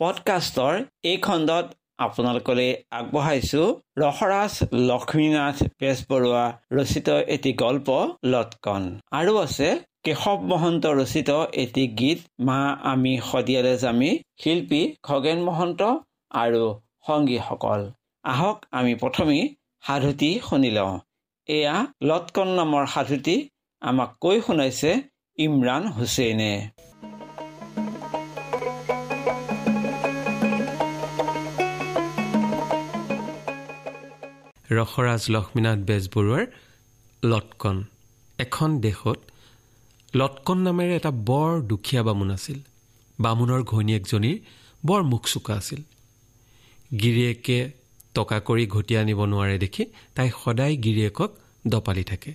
পডকাষ্টৰ এই খণ্ডত আপোনালোকলৈ আগবঢ়াইছো ৰসৰাজ লক্ষ্মীনাথ বেজবৰুৱা ৰচিত এটি গল্প লটকন। আৰু আছে কেশৱ মহন্ত ৰচিত এটি গীত মা আমি শদিয়ালে জামি শিল্পী খগেন মহন্ত আৰু সংগীসকল। আহক আমি প্ৰথমেই সাধুটি শুনি লওঁ। এয়া লটকন নামৰ সাধুটি আমাক কৈ শুনাইছে ইমৰাণ হুছেইনে। ৰসৰাজ লক্ষ্মীনাথ বেজবৰুৱাৰ লটকন। এখন দেশত লটকন নামেৰে এটা বৰ দুখীয়া বামুণ আছিল। বামুণৰ ঘৈণীয়েকজনীৰ বৰ মুখ চোকা আছিল। গিৰিয়েকে টকা কৰি ঘটি আনিব নোৱাৰে দেখি তাই সদায় গিৰিয়েকক দপালি থাকে।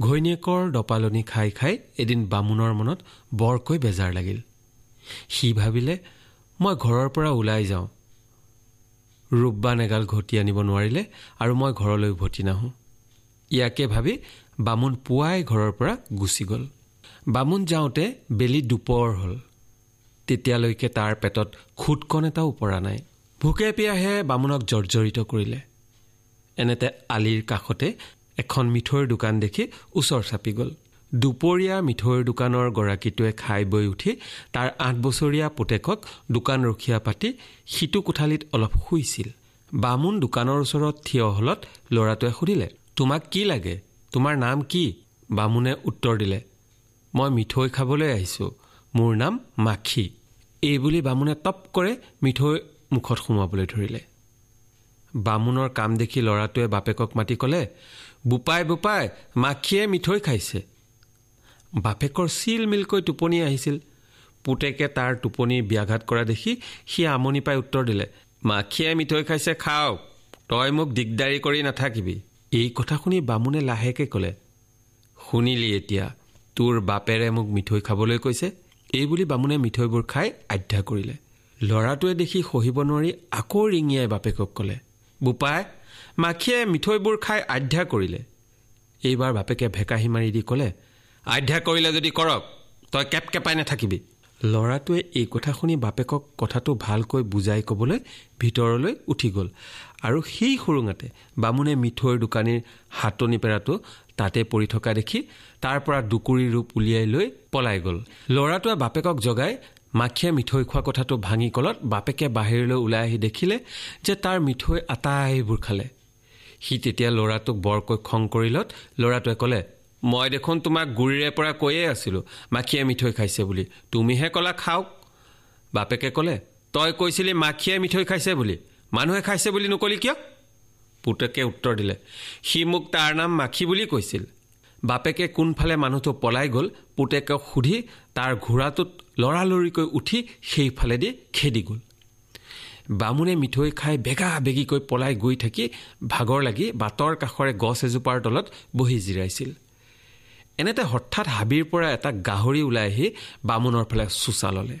ঘৈণীয়েকৰ দপালনি খাই খাই এদিন বামুণৰ মনত বৰকৈ বেজাৰ লাগিল। সি ভাবিলে মই ঘৰৰ পৰা ওলাই যাওঁ। ৰূপবান এগাল ঘটি আনিব নোৱাৰিলে আৰু মই ঘৰলৈ উভতি নাহোঁ। ইয়াকে ভাবি বামুণ পুৱাই ঘৰৰ পৰা গুচি গ'ল। বামুণ যাওঁতে বেলি দুপৰ হ'ল। তেতিয়ালৈকে তাৰ পেটত খুটকণ এটাও পৰা নাই। ভোকে পিয়াহে বামুণক জৰ্জৰিত কৰিলে। এনেতে আলিৰ কাষতে এখন মিঠৈৰ দোকান দেখি ওচৰ চাপি গ'ল। দুপৰীয়া মিঠৈৰ দোকানৰ গৰাকীটোৱে খাই বৈ উঠি তাৰ আঠ বছৰীয়া পুতেকক দোকান ৰখীয়া পাতি সিটো কোঠালিত অলপ শুইছিল। বামুণ দোকানৰ ওচৰত থিয় হলত ল'ৰাটোৱে সুধিলে তোমাক কি লাগে? তোমাৰ নাম কি? বামুণে উত্তৰ দিলে মই মিঠৈ খাবলৈ আহিছোঁ। মোৰ নাম মাখি। এইবুলি বামুণে টপ কৰে মিঠৈ মুখত সোমোৱাবলৈ ধৰিলে। বামুণৰ কাম দেখি ল'ৰাটোৱে বাপেকক মাতি ক'লে বোপাই বোপাই মাখিয়ে মিঠৈ খাইছে। বাপেকৰ চিল মিলকৈ টোপনি আহিছিল। পুতেকে তাৰ টোপনি ব্যাঘাত কৰা দেখি সি আমনি পাই উত্তৰ দিলে মাখিয়ে মিঠৈ খাইছে খাওক। তই মোক দিগদাৰী কৰি নাথাকিবি। এই কথা শুনি বামুণে লাহেকৈ ক'লে শুনিলি এতিয়া তোৰ বাপেৰে মোক মিঠৈ খাবলৈ কৈছে? এই বুলি বামুণে মিঠৈবোৰ খাই আধ্যা কৰিলে। ল'ৰাটোৱে দেখি সহিব নোৱাৰি আকৌ ৰিঙিয়াই বাপেকক ক'লে বোপাই মাখিয়ে মিঠৈবোৰ খাই আধ্যা কৰিলে। এইবাৰ বাপেকে ভেকাহি মাৰি দি ক'লে আধ্যা কৰিলে যদি কৰক তই কেপ কেপাই নাথাকিবি। ল'ৰাটোৱে এই কথা শুনি বাপেকক কথাটো ভালকৈ বুজাই ক'বলৈ ভিতৰলৈ উঠি গ'ল। আৰু সেই সুৰুঙাতে বামুণে মিঠৈৰ দোকানীৰ হাতনি পেৰাটো তাতে পৰি থকা দেখি তাৰ পৰা দুকুৰি ৰূপ উলিয়াই লৈ পলাই গ'ল। ল'ৰাটোৱে বাপেকক জগাই মাখিয়ে মিঠৈ খোৱা কথাটো ভাঙি কলত বাপেকে বাহিৰলৈ ওলাই আহি দেখিলে যে তাৰ মিঠৈ আটাইবোৰ খালে। সি তেতিয়া ল'ৰাটোক বৰকৈ খং কৰিলত ল'ৰাটোৱে ক'লে মই দেখোন তোমাক গুৰিৰে পৰা কৈয়ে আছিলোঁ। মাখিয়ে মিঠৈ খাইছে বুলি। তুমিহে ক'লা খাওক। বাপেকে ক'লে তই কৈছিলি মাখিয়ে মিঠৈ খাইছে বুলি। মানুহে খাইছে বুলি নকলি কিয়? পুতেকে উত্তৰ দিলে সি মোক তাৰ নাম মাখি বুলি কৈছিল। বাপেকে কোনফালে মানুহটো পলাই গ'ল পুতেকক সুধি তাৰ ঘোঁৰাটোত লৰালৰিকৈ উঠি সেইফালেদি খেদি গ'ল। বামুণে মিঠৈ খাই বেগা বেগিকৈ পলাই গৈ থাকি ভাগৰ লাগি বাটৰ কাষৰে গছ এজোপাৰ তলত বহি জিৰাইছিল। এনেতে হঠাৎ হাবিৰ পৰা এটা গাহৰি ওলাই আহি বামুণৰ ফালে চোচা ল'লে।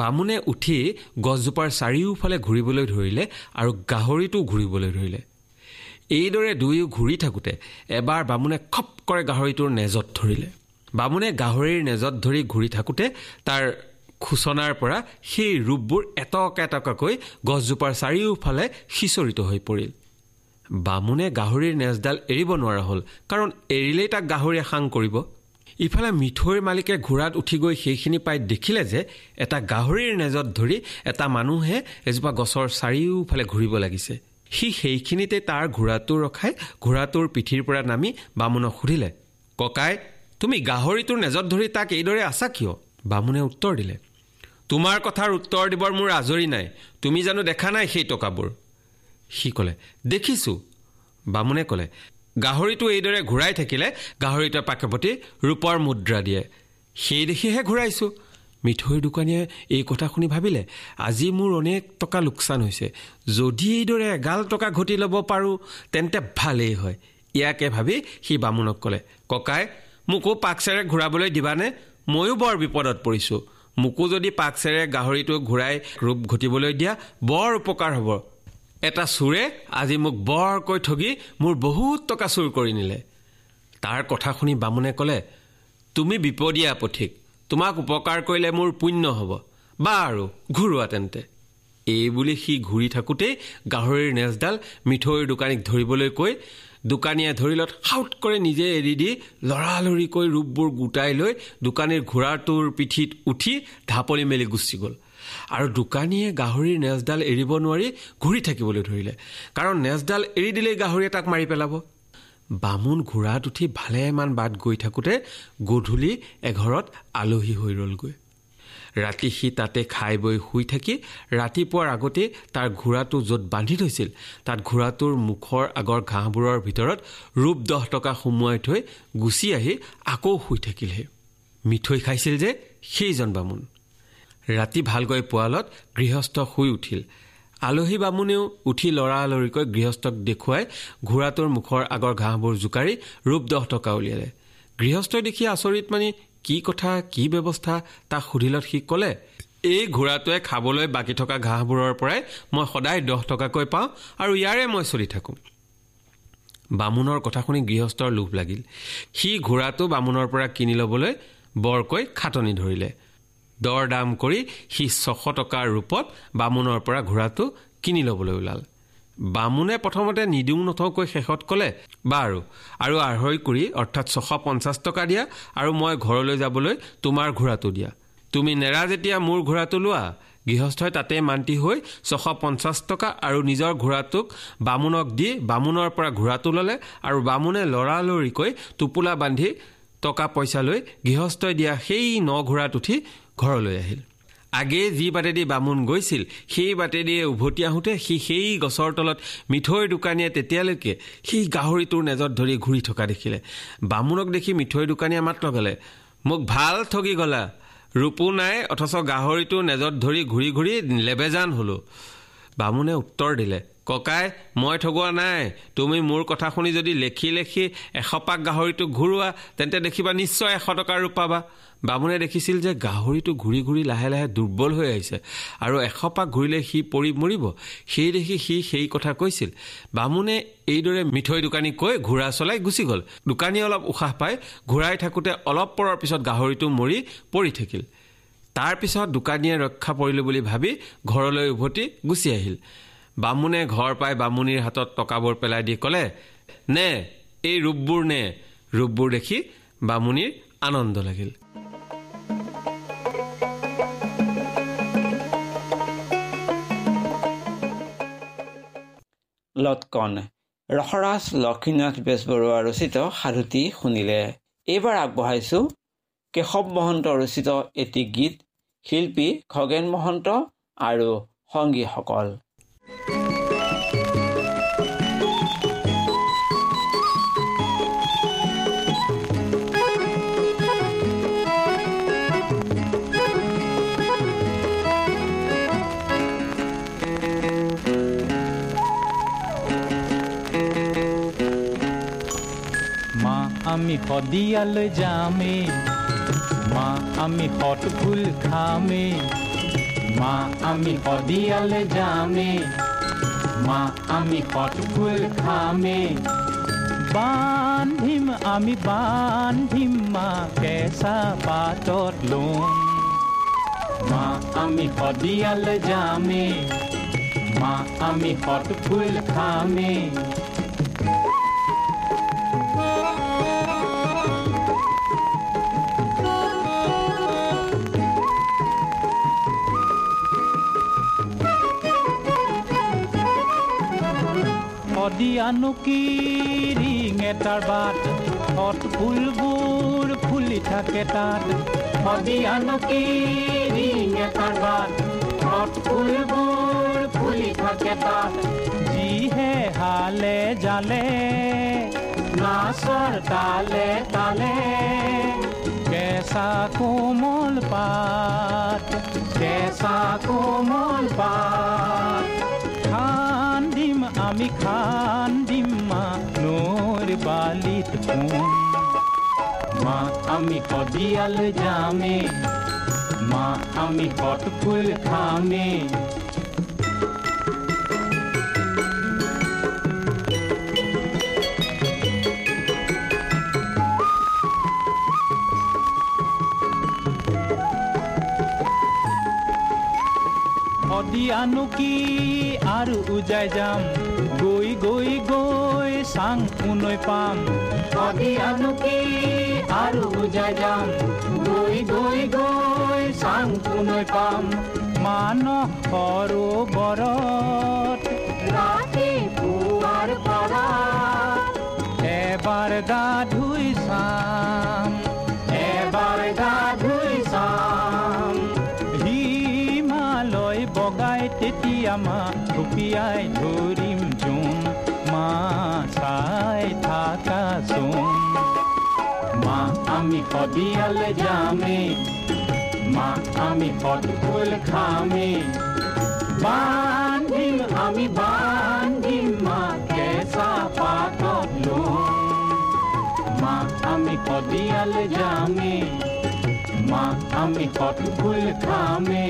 বামুণে উঠি গছজোপাৰ চাৰিওফালে ঘূৰিবলৈ ধৰিলে আৰু গাহৰিটোও ঘূৰিবলৈ ধৰিলে। এইদৰে দুয়ো ঘূৰি থাকোঁতে এবাৰ বামুণে খপ কৰে গাহৰিটোৰ নেজত ধৰিলে। বামুণে গাহৰিৰ নেজত ধৰি ঘূৰি থাকোঁতে তাৰ খোচনাৰ পৰা সেই ৰূপবোৰ এটকা এটকাকৈ গছজোপাৰ চাৰিওফালে সিঁচৰিত হৈ পৰিল। বামুণে গাহৰিৰ নেজডাল এৰিব নোৱাৰা হ'ল কাৰণ এৰিলেই তাক গাহৰিয়ে সাং কৰিব। ইফালে মিঠৈৰ মালিকে ঘোঁৰাত উঠি গৈ সেইখিনি পাই দেখিলে যে এটা গাহৰিৰ নেজত ধৰি এটা মানুহে এজোপা গছৰ চাৰিওফালে ঘূৰিব লাগিছে। সি সেইখিনিতে তাৰ ঘোঁৰাটো ৰখাই ঘোঁৰাটোৰ পিঠিৰ পৰা নামি বামুণক সুধিলে ককাই তুমি গাহৰিটোৰ নেজত ধৰি তাক এইদৰে আছা কিয়? বামুণে উত্তৰ দিলে তোমাৰ কথাৰ উত্তৰ দিবৰ মোৰ আজৰি নাই তুমি জানো দেখা নাই সেই টকাবোৰ। সি ক'লে দেখিছোঁ বামুণে ক'লে গাহৰিটো এইদৰে ঘূৰাই থাকিলে গাহৰিটোৱে পাকেপতি ৰূপৰ মুদ্ৰা দিয়ে। সেই দেখিহে ঘূৰাইছোঁ। মিঠৈৰ দোকানীয়ে এই কথা শুনি ভাবিলে আজি মোৰ অনেক টকা লোকচান হৈছে। যদি এইদৰে এগাল টকা ঘটি ল'ব পাৰোঁ তেন্তে ভালেই হয়। ইয়াকে ভাবি সি বামুণক ক'লে ককাই মোকো পাকচেৰে ঘূৰাবলৈ দিবানে? ময়ো বৰ বিপদত পৰিছোঁ। মোকো যদি পাকচেৰে গাহৰিটো ঘূৰাই ৰূপ ঘটিবলৈ দিয়া বৰ উপকাৰ হ'ব। এটা চোৰে আজি মোক বৰকৈ ঠগি মোৰ বহুত টকা চুৰ কৰি নিলে। তাৰ কথা শুনি বামুণে ক'লে তুমি বিপদীয়া পথিক তোমাক উপকাৰ কৰিলে মোৰ পুণ্য হ'ব। বা আৰু ঘূৰোৱা তেন্তে। এই বুলি সি ঘূৰি থাকোঁতেই গাহৰিৰ নেজডাল মিঠৈৰ দোকানীক ধৰিবলৈ কৈ দোকানীয়ে ধৰিলত সাউট কৰি নিজে এৰি দি লৰালৰিকৈ ৰূপবোৰ গোটাই লৈ দোকানীৰ ঘোঁৰাটোৰ পিঠিত উঠি ঢাপলি মেলি গুচি গ'ল। আৰু দোকানীয়ে গাহৰিৰ নেজডাল এৰিব নোৱাৰি ঘূৰি থাকিবলৈ ধৰিলে। কাৰণ নেজডাল এৰি দিলেই গাহৰিয়ে তাক মাৰি পেলাব। বামুণ ঘোঁৰাত উঠি ভালেমান বাট গৈ থাকোঁতে গধূলি এঘৰত আলহী হৈ ৰ'লগৈ। ৰাতি সি তাতে খাই বৈ শুই থাকি ৰাতিপুৱাৰ আগতেই তাৰ ঘোঁৰাটো য'ত বান্ধি থৈছিল তাত ঘোঁৰাটোৰ মুখৰ আগৰ ঘাঁহবোৰৰ ভিতৰত ৰূপ দহ টকা সুমুৱাই থৈ গুচি আহি আকৌ শুই থাকিলহে। মিঠৈ খাইছিল যে সেইজন বামুণ। ৰাতি ভালকৈ পোৱালত গৃহস্থ শুই উঠিল। আলহী বামুণেও উঠি লৰালৰিকৈ গৃহস্থক দেখুৱাই ঘোঁৰাটোৰ মুখৰ আগৰ ঘাঁহবোৰ জোকাৰি ৰূপ দহ টকা উলিয়ালে। গৃহস্থই দেখি আচৰিত মানি কি কথা কি ব্যৱস্থা? তাক সুধিলত সি ক'লে এই ঘোঁৰাটোৱে খাবলৈ বাকী থকা ঘাঁহবোৰৰ পৰাই মই সদায় দহ টকাকৈ পাওঁ আৰু ইয়াৰে মই চলি থাকোঁ। বামুণৰ কথা শুনি গৃহস্থৰ লোভ লাগিল। সি ঘোঁৰাটো বামুণৰ পৰা কিনি ল'বলৈ বৰকৈ খাটনি ধৰিলে। দৰ দাম কৰি সি ছশ টকাৰ ৰূপত বামুণৰ পৰা ঘোঁৰাটো কিনি ল'বলৈ ওলাল। বামুণে প্ৰথমতে নিদিওঁ নথওঁকৈ শেষত ক'লে বাৰু আৰু আঢ়ৈ কৰি অৰ্থাৎ ছশ পঞ্চাছ টকা দিয়া আৰু মই ঘৰলৈ যাবলৈ তোমাৰ ঘোঁৰাটো দিয়া। তুমি নেৰা যেতিয়া মোৰ ঘোঁৰাটো লোৱা গৃহস্থই তাতে মান্তি হৈ ছশ পঞ্চাছ টকা আৰু নিজৰ ঘোঁৰাটোক বামুণক দি বামুণৰ পৰা ঘোঁৰাটো ল'লে আৰু বামুণে লৰালৰিকৈ টোপোলা বান্ধি টকা পইচা লৈ গৃহস্থই দিয়া সেই ন ঘোঁৰাত উঠি ঘৰলৈ আহিল। আগেয়ে যি বাটেদি বামুণ গৈছিল সেই বাটেদিয়ে উভতি আহোঁতে সি সেই গছৰ তলত মিঠৈৰ দোকানীয়ে তেতিয়ালৈকে সেই গাহৰিটোৰ নেজত ধৰি ঘূৰি থকা দেখিলে। বামুণক দেখি মিঠৈৰ দোকানীয়ে মাত লগালে মোক ভাল ঠগি গলা। ৰূপো নাই অথচ গাহৰিটো নেজত ধৰি ঘূৰি ঘূৰি লেবেজান হলো। বামুণে উত্তৰ দিলে ককাই মই ঠগোৱা নাই। তুমি মোৰ কথা শুনি যদি লেখি লেখি এশপাক গাহৰিটো ঘূৰোৱা তেন্তে দেখিবা নিশ্চয় এশ টকাৰ ৰূপ পাবা বামুণে দেখিছিল যে গাহৰিটো ঘূৰি ঘূৰি লাহে লাহে দুৰ্বল হৈ আহিছে আৰু এশপাক ঘূৰিলে সি পৰি মৰিব। সেই দেখি সি সেই কথা কৈছিল। বামুণে এইদৰে মিঠৈ দোকানী কৈ ঘোঁৰা চলাই গুচি গ'ল। দোকানীয়ে অলপ উশাহ পাই ঘূৰাই থাকোঁতে অলপ পৰৰ পিছত গাহৰিটো মৰি পৰি থাকিল। তাৰ পিছত দোকানীয়ে ৰক্ষা পৰিলোঁ বুলি ভাবি ঘৰলৈ উভতি গুচি আহিল। বামুণে ঘৰ পাই বামুণীৰ হাতত টকাবোৰ পেলাই দি ক'লে নে এই ৰূপবোৰ নে? ৰূপবোৰ দেখি বামুণীৰ আনন্দ লাগিল। লটকন। ৰসৰাজ লক্ষ্মীনাথ বেজবৰুৱা ৰচিত সাধুতি শুনিলে। এইবাৰ আগবঢ়াইছো কেশৱ মহন্ত ৰচিত এটি গীত শিল্পী খগেন মহন্ত আৰু সংগীসকল। আমি শদিয়ালৈ যামে মা আমি হট ফুল খামে, মা আমি শদিয়ালৈ যামে মা আমি হট ফুল খামে। বান্ধিম আমি, বান্ধিম মা কেঁচা পাতত লোন মা আমি শদিয়ালৈ যামে মা আমি হট ফুল খামে। শদিয়ানো কি ৰিং এটাৰ বাট হত ফুলবোৰ ফুলি থাকে তাত শদিয়ানো কি ৰিং এটাৰ বাট হত ফুলবোৰ ফুলি থাকে তাত যিহে হালে জালে নাচৰ তালে তালে কেঁচা কোমল পাত কেঁচা কোমল পাত আমি খান্দিম মা নৈৰ বালিত মা, আমি শদিয়ালৈ যামে মা, আমি হট ফুল খামে। শদিয়ানো কি আৰু উজাই যাম গৈ গৈ চাং উনৈ পাম। শদিয়ানো কি আৰু উজাই যাম। গৈ গৈ গৈ চাং উনৈ পাম। মানস সৰোবৰত ৰাতিপুৱাৰ পৰা এবাৰ গা ধুই চাম। এবাৰ গা ধুই চাম। হিমালয় বগাই তেতিয়া মা থপিয়াই ধৰিম। চাই থাকাচোন মা, আমি শদিয়ালে যামে মা, আমি সদফুল খামে। বান্ধিম আমি, বান্ধিম মা কেঁচা পাতত লোম মা, আমি শদিয়ালে যামে মা, আমি সদফুল খামে।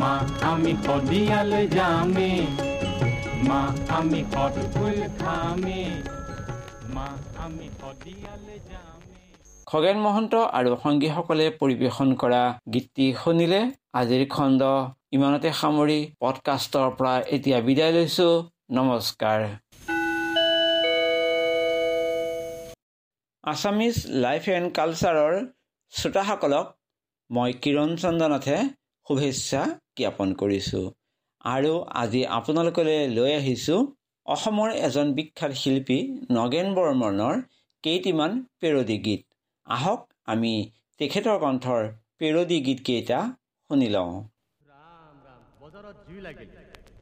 মা, আমি শদিয়ালে যামে মা আমি খামে মা আমি শদিয়ালে যামে খগেন মহন্ত আৰু সংগীসকলে পৰিৱেশন কৰা গীতটি শুনিলে আজিৰ খণ্ড ইমানতে সামৰি পডকাষ্টৰ পৰা এতিয়া বিদায় লৈছো। নমস্কাৰ। আছামিজ লাইফ এণ্ড কালচাৰৰ শ্ৰোতাসকলক মই কিৰণ চন্দ্ৰনাথে শুভেচ্ছা জ্ঞাপন কৰিছোঁ। আৰু আজি আপোনালোকলৈ লৈ আহিছোঁ অসমৰ এজন বিখ্যাত শিল্পী নগেন বৰ্মনৰ কেইটিমান পেৰডি গীত। আহক আমি তেখেতৰ কণ্ঠৰ পেৰডি গীতকেইটা শুনি লওঁ। ৰাম ৰাম বজাৰত জুই লাগিল।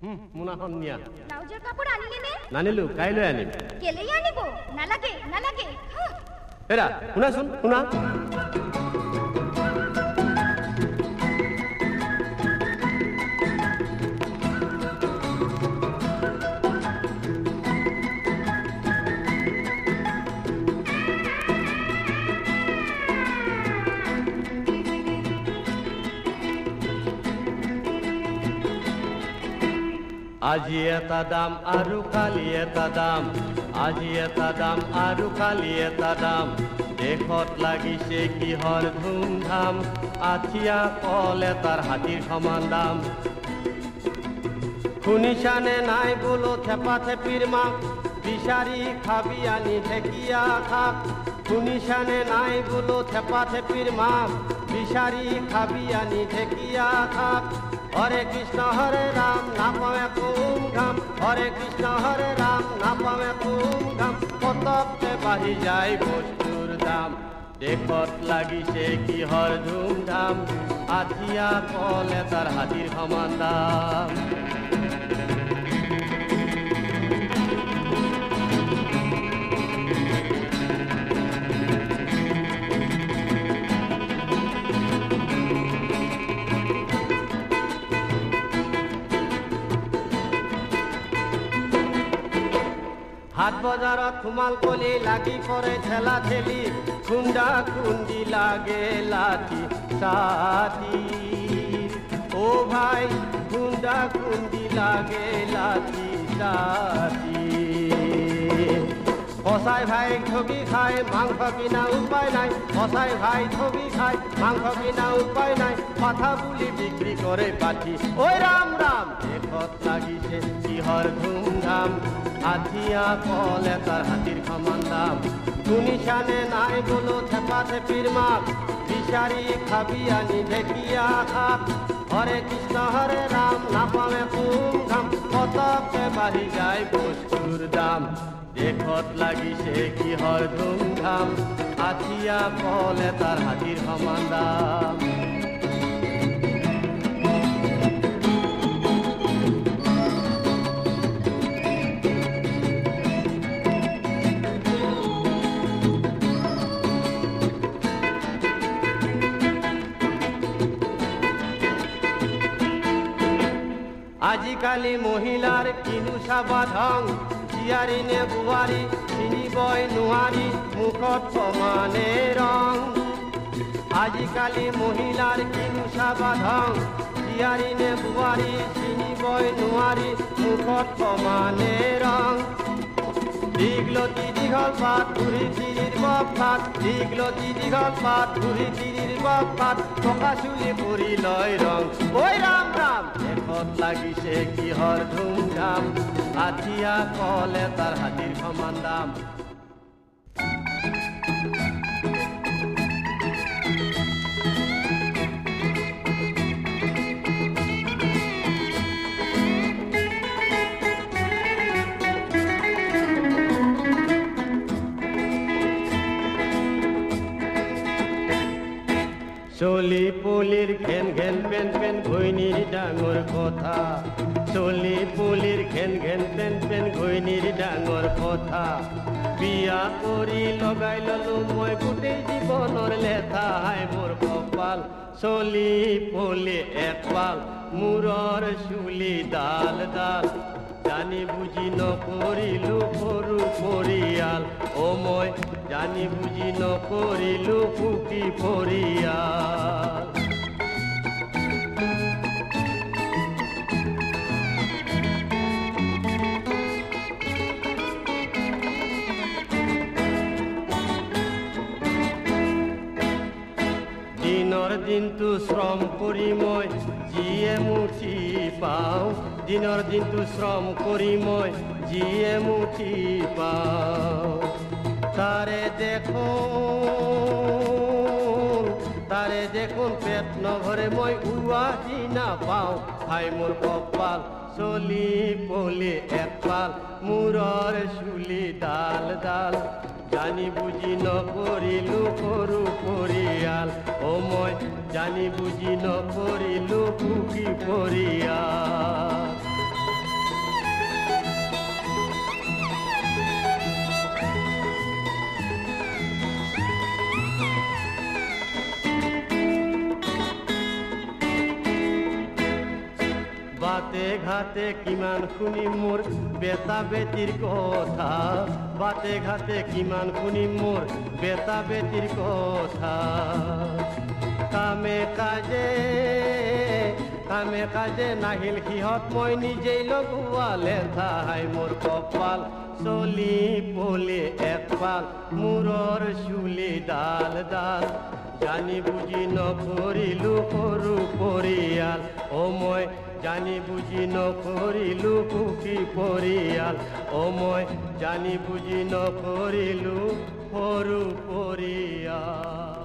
হুম, মোনাখন নিয়া। ব্লাউজৰ কাপোৰ আনিলে নে নানিলো কাইলৈ আনিম। কেলেই আনিব? নালাগে নালাগে। হাঁ। হেৰা শুনাচোন শুনা। আজি এটা দাম আৰু কালি এটা দাম, আজি এটা দাম আৰু কালি এটা দাম। দেশত লাগিছে কিহৰ ধুমধাম, আঠিয়া কল এটাৰ হাতীৰ সমান দাম। শুনিছানে নাই বোলো থেপা থেপিৰ মাক, বিচাৰি খাবি আনি ঢেকীয়া শাক। শুনিছানে নাই বোলো থেপা থেপিৰ মাক, বিচাৰি খাবি আনি ঢেকীয়া শাক। হৰে কৃষ্ণ হৰে ৰাম নাপাৱে কুম ধাম হরে কৃষ্ণ হৰে ৰাম নাপাৱে কুম ধাম পতকতে বাহি যায় বস্তুর দাম। দেখত লাগিছে কিহৰ ধুমধাম। আঠিয়া কলে তাৰ হাতীৰ সমান দাম। হাট বজাৰত সোমাল কলি লাগি পৰে ঠেলা ঠেলি খুন্দা খুন্দি লাগে লাঠি চাঠি ও ভাই খুন্দা খুন্দি লাগে লাঠি চাঠি কচাই ভাই ঠগি খাই মাংস কিনা উপায় নাই। কচাই ভাই ঠগি খাই মাংস কিনা উপায় নাই। কথা বুলি বিক্ৰী কৰে পাঠি। ঐ ৰাম ৰাম দেশত লাগিছে কিহৰ ধুমধাম। আঠিয়া কল এটাৰ হাতীৰ সমান দাম। শুনিছানে নাই বোলো থেপা থেপিৰ মাক বিচাৰি খাবি আনি ঢেকীয়া শাক হৰে কৃষ্ণ হৰে ৰাম নাপাৱে কোম ঘাম। পতককে বাঢ়ি যায় বস্তুৰ দাম। দেশত লাগিছে কিহৰ ধুমধাম। আঠিয়া কল এটাৰ হাতীৰ সমান দাম। আজিকালি মহিলাৰ কিনো চাবা ধং জীয়াৰী নে বোৱাৰী চিনিবই নোৱাৰি মুখত সমানে ৰং আজিকালি মহিলাৰ কিনো চাবা ধং জীয়াৰী নে বোৱাৰী চিনিবই নোৱাৰি মুখত সমানে ৰং দীঘলতি দীঘ দীঘল পাত ঘূৰি চিৰিৰ বফাত দীঘলতি দীঘল পাত ঘূৰি চিৰিৰ বফাত টকা চুলি পরি লয় ৰং ওই ৰাম রাম শেষত লাগিছে কিহৰ ধুমধাম আঠিয়া কলে তাৰ হাতীৰ সমান দাম। চলি পুলিৰ ঘেন ঘেন পেন পেন ঘৈণীৰ ডাঙৰ কথা। চলি পুলিৰ ঘেন ঘেন পেন পেন ঘৈণীৰ ডাঙৰ কথা। বিয়া কৰি লগাই ললো মই গোটেই জীৱনৰ লেঠা হাই মোৰ কপাল। চলি পুলি একপাল মূৰৰ চুলি ডাল ডাল জানি বুজি নকৰিলো সৰু পৰিয়াল অ মই জানি বুজি নকৰিলো সুখী পৰিয়াল দিনৰ দিনটো শ্ৰম কৰি মই যিয়ে মুঠি পাওঁ, দিনৰ দিনটো শ্ৰম কৰি মই যিয়ে মুঠি পাওঁ। তাৰে দেখোন তাৰে দেখোন পেট নভৰে মই উৱাহি নাপাওঁ খাই মোৰ কপাল চলি পলি এপাল মূৰৰ চুলি ডাল ডাল জানি বুঝি নকরিলো সৰু পৰিয়াল অ মই জানি বুজি নকৰিলো সুখী পৰিয়াল বাতে ঘাটে কিমান শুনি মোৰ বেটা বেটিৰ কথা। বাতে ঘাটে কিমান শুনি মোৰ বেটা বেটিৰ কথা। কামে কাজে কামে কাজে নাহিল সিহঁত, মই নিজেই লগোৱালে ঠাই মোৰ কপাল। চলি পলি একপাল মূৰৰ চুলি ডাল ডাল। জানি বুজি নকৰিলো সৰু পৰিয়াল। অ মই জানি বুজি নকৰিলো সুখী পৰিয়াল অ মই জানি বুজি নকৰিলো সৰু পৰিয়াল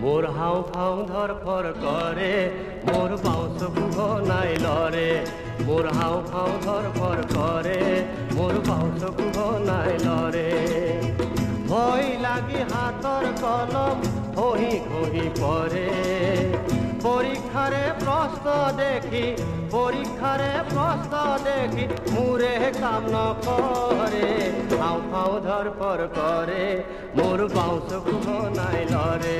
মোৰ হাও ফাও ধৰ ফৰ কৰে মোৰ বাওঁ চকু ঘনাই লৰে মোৰ হাও ধৰ ফৰ কৰে মোৰ বাওঁ চকু ঘনাই লৰে ভয় লাগি হাতৰ কলম খহি খহি পৰে পৰীক্ষাৰে প্ৰশ্ন দেখি পৰীক্ষাৰে প্ৰশ্ন দেখি মোৰে কাম হাও ফাও ধৰ ফৰ কৰে মোৰ বাওঁ চকু ঘনাই লৰে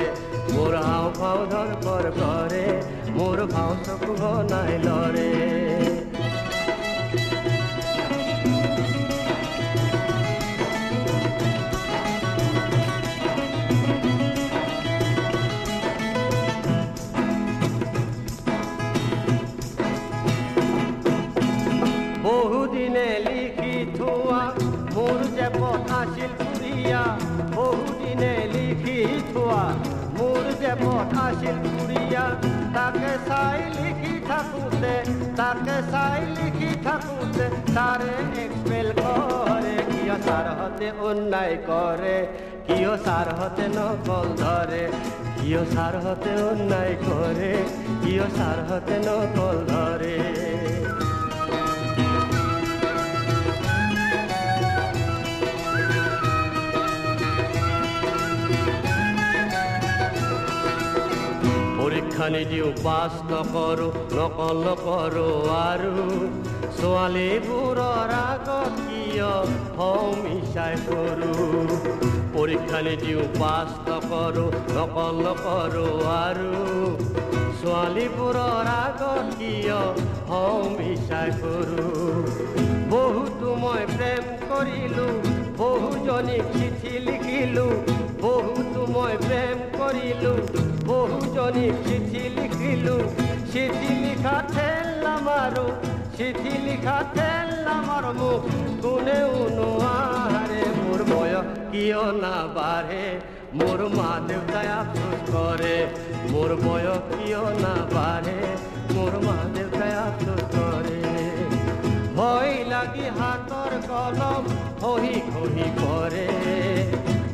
মোৰ হাও ফাও ধৰ ফৰ কৰে মোৰ বাওঁ চকু চাই লিখি থাকোঁতে তাকে চাই লিখি থাকোঁতে তাৰে এক্সপেল কৰে কিয় ছাৰহঁতে অন্যায় কৰে কিয় ছাৰহঁতে নকল ধৰে কিয় ছাৰহঁতে অন্যায় কৰে কিয় ছাৰহঁতে নকল ধৰে পৰীক্ষা নিদিওঁ পাছ নকৰোঁ নকল নকৰোঁ আৰু ছোৱালীবোৰৰ আগত কিয় হমিচাই কৰোঁ পৰীক্ষা নিদিওঁ পাছ নকৰোঁ নকল নকৰোঁ আৰু ছোৱালীবোৰৰ আগত কিয় হমিচাই কৰোঁ বহুতো মই প্ৰেম কৰিলোঁ বহুজনীক চিঠি লিখিলোঁ বহুতো মই প্ৰেম কৰিলোঁ বহুজনীক চিঠি লিখিলোঁ, চিঠি লিখা ঠেললাম আৰু চিঠি লিখা ঠেললাম আৰু মোক কোনেও নোৱাৰে মোৰ বয়স কিয় নাবাঢ়ে মোৰ মা দেউতাই আফচোচ কৰে মোৰ বয়স কিয় নাবাঢ়ে মোৰ মা দেউতাই আফচোচ কৰে ভয় লাগি হাতৰ কলম খহি খহি পৰে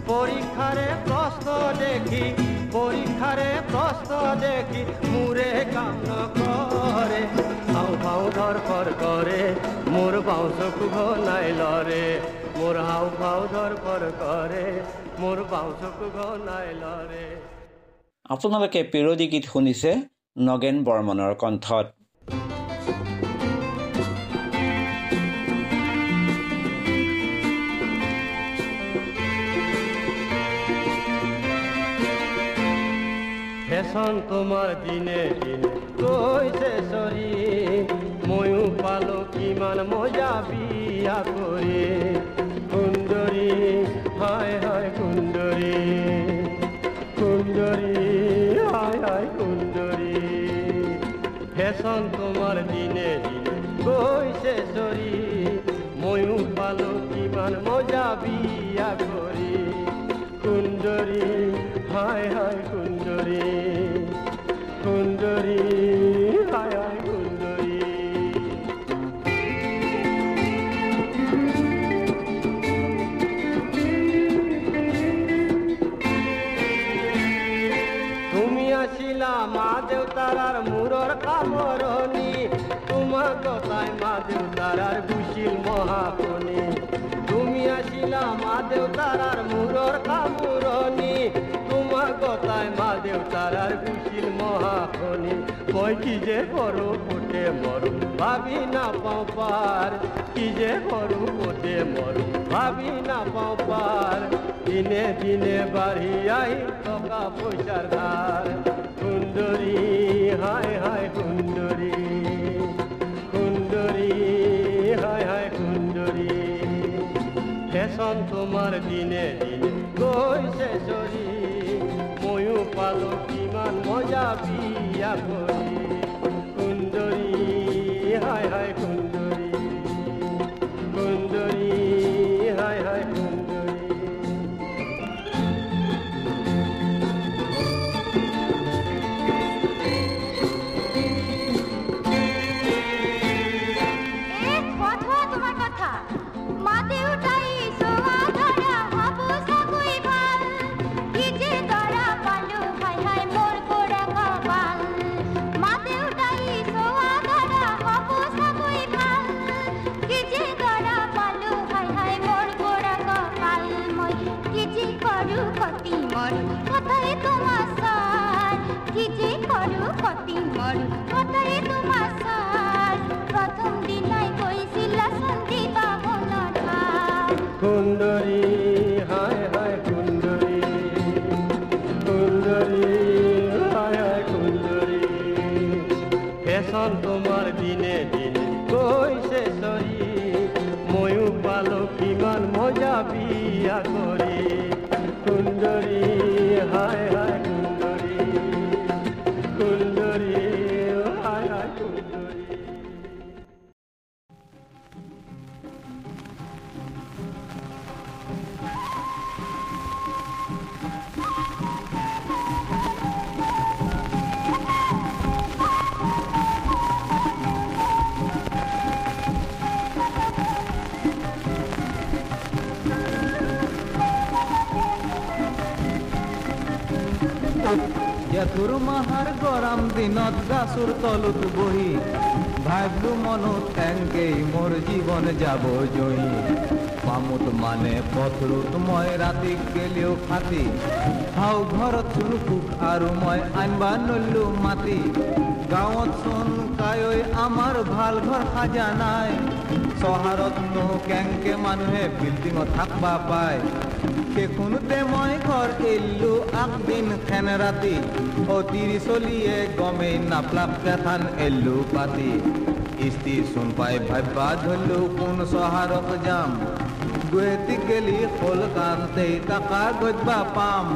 পৰীক্ষাৰে প্ৰশ্ন দেখি পৰীক্ষাৰে প্ৰশ্ন দেখি মোৰে কাম নকৰে হাও ভাও ধৰফৰ কৰে মোৰ বাওঁ চকু ঘনাই লৰে মোৰ হাও ভাও ধৰফৰ কৰে মোৰ বাওঁ চকু ঘনাই লৰে আপোনালোকে পেৰডি গীত শুনিছে নগেন বৰ্মনৰ কণ্ঠত। ফেশ্বন তোমাৰ দিনে দিনে। কৈছে চৰি ময়ো পালো কিমান মজা বিয়া কৰি সুন্দৰী হায় হায় সুন্দৰী সুন্দৰী হায় হায় সুন্দৰী ফেশ্বন তোমাৰ দিনে দিনে। গৈছে চৰি ময়ো পালো কিমান মজা বিয়া কৰি সুন্দৰী হায় হায় আছিলা মা দেউতাৰ আর মূৰৰ কামৰণি তোমাক কথাই মা দেউতাৰ আর গুছিল মহাপনি তুমি আছিলা মা দেউতাৰ আর মূৰৰ কথাই মা দেউতাৰ আর গুছিল মহাপনি মই কি যে কৰো পুতে মৰো ভাবি নাপাওঁ পাৰ কি যে কৰো পুতে মৰো ভাবি নাপাওঁ পাৰ দিনে দিনে বাঢ়ি আহি টকা পইচাৰ ধাৰ সুন্দৰী হায় হায় সুন্দৰী সুন্দৰী হায় হায় সুন্দৰী ফেশ্বন তোমাৰ দিনে দিনে চৰি কিমান মজা বিয়া গাছৰ তলত বহি। ভাবিলো মনত থেংকেই মোৰ জীৱন যাব জয়ী। পামুত মানে পথৰুত মই ৰাতি গেলিও ফাটি হাও চুৰ সুখ আৰু মই আনবা নল্লো মাতি। গাঁৱত চোন কায়ৈ আমাৰ ভালো ঘৰ সাজা নাই। চহাৰতনো কেংকে মানুহে বিল্ডিঙত থাকবা পায়। সেইখনতে মই ঘৰ এৰিলো আগদিন খেন ৰাতি অতিৰি চলিয়ে গমেই নাপলাপ কেথান এল্লু পাতি। ইস্তি চোন পাই ভাব্বা ধৰিলো কোন চহাৰত যাম গুৱাহাটী গেলি কলকান্তেই টাকা গজবা পাম।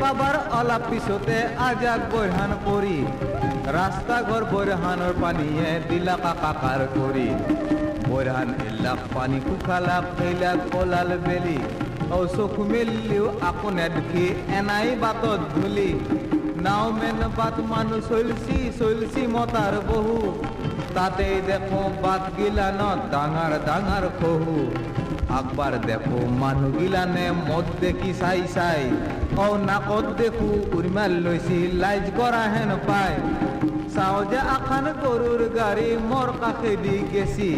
পাবাৰ অলপ পিছতে আজাক বৰহান পৰি ৰাস্তা ঘৰ বৰহানৰ পানীয়ে দিলা কাকাৰ কৰি বৰহান এলাক পানী শুকালাক এইলাক কলাল বেলি। ও চকু মেলিও আকৌ নেদেখি এনাই বাটত ধুলি। নাও মেন বাট মানুহ চলছি চলছি মতাৰ বহু। তাতেই দেখো বাট গিলানত ডাঙৰ ডাঙৰ খহু। আকবার দেখো মানুহ গিলানে মদ দেখি চাই চাই ও নাকত দেখো উৰিমাল লৈছি লাইজ কৰা হেন পায় চাও যে আখান গৰুৰ গাড়ী মোৰ কাষেদি গেছি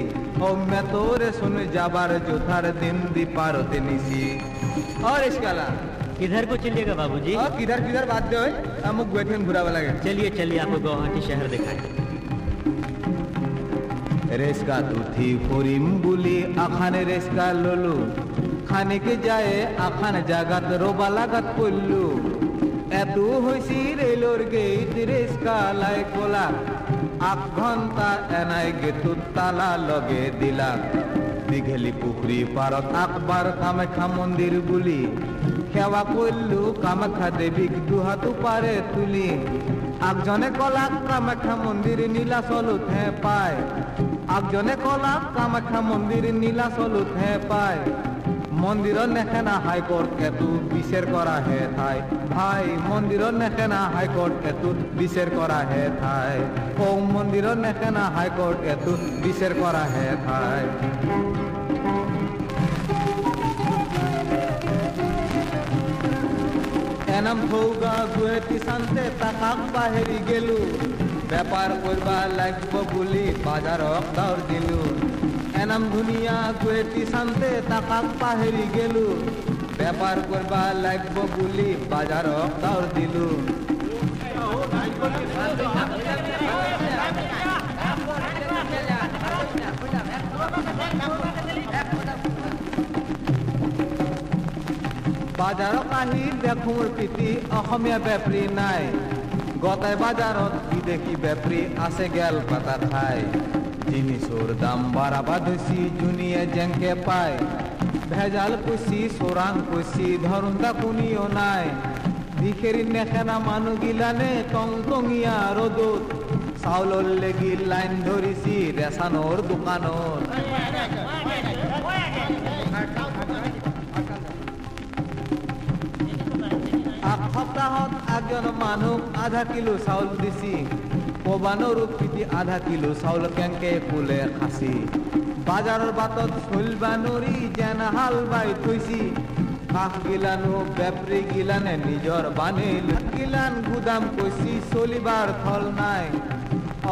ও মেটৰে চোন যাবাৰ জোঠাৰ দিন দি পাৰতে নিছি অ ৰিস্কালা किधर को चलिएगा बाबूजी অ কিধাৰ কিধাৰ বাদ দে ঐ। আ, মোক গুৱাহাটীখন ঘূৰাব লাগে चलिए चलिए आपको गुवाहाटी शहर दिखाएं রেস্কাত উঠি ফুরিম বুলি, আখানে রেস্কা ললু। খানিকে যায় আখান জাগাত, রোবা লাগাত পড়লু এত হইছি রেলর গেট রেস্কা লাই কোলা। আগ ঘণ্টা এনাই গেটুত তালা লগে দিলা। দীঘেলি পুখুৰী পাৰত আকবাৰ কামাখ্যা মন্দিৰ বুলি। সেৱা কৰিলো কামাখ্যা দেৱীক দুহাতো পাৰে তুলি। আগজনে কলাক কামাখ্যা মন্দিৰ নীলাচলতহে পায়। আগজনে কলাক কামাখ্যা মন্দিৰ নীলাচলতহে পায় মন্দিৰত নেখেনা হাইকোৰ্ট এটো বিচাৰ কৰাহে ঠাই। ভাই মন্দিৰত নেখেনা হাইকোৰ্ট এটো বিচাৰ কৰাহে ঠাই। ও মন্দিৰত নেখেনা হাইকোৰ্ট এটো বিচাৰ কৰাহে ঠাই। এনাম ভৌগা গুৱাহাটী চান্তে তাকাক বাহেৰি গেলো। বেপাৰ কৰবা লাগিব বুলি বাজাৰক দৌৰ দিলো। এনাম ধুনীয়া গুৱাহাটী চান্তে তাকাক পাহেৰি গেলো। বেপাৰ কৰবা লাগিব বুলি বাজাৰক দৌৰ দিলো। বাজাৰত আহি দেখোঁ পিতি অসমীয়া বেপাৰী নাই। গতাই কি দেখি বেপাৰী আছে গেল পাতা খাই জিনিসৰ দাম বাড়াবা ধুছি জুনিয়ে জেংকে পায়। ভেজাল কুচি চোৰাং কুচি ধরুন্দা কুনিও নাই। ভিখেরি নেখেনা মানুহ গিলানে টং টঙিয়া ৰ'দত চাউলৰ লেগি লাইন ধৰিছি ৰেচানৰ দোকানত। সপ্তাহত একজন মানুহ আধা কিলো চাউল দিছি। কবানৰ পিটি আধা কিলো চাউল কেংকে ফুলে খাচি। বাজাৰৰ বাটত চলিবা নৰি যেন হাল বাই থৈছি। কাষ গিলানো, বেপৰী গিলানে নিজৰ বানিল গিলান গুদাম কৈছি, চলিবাৰ থল নাই।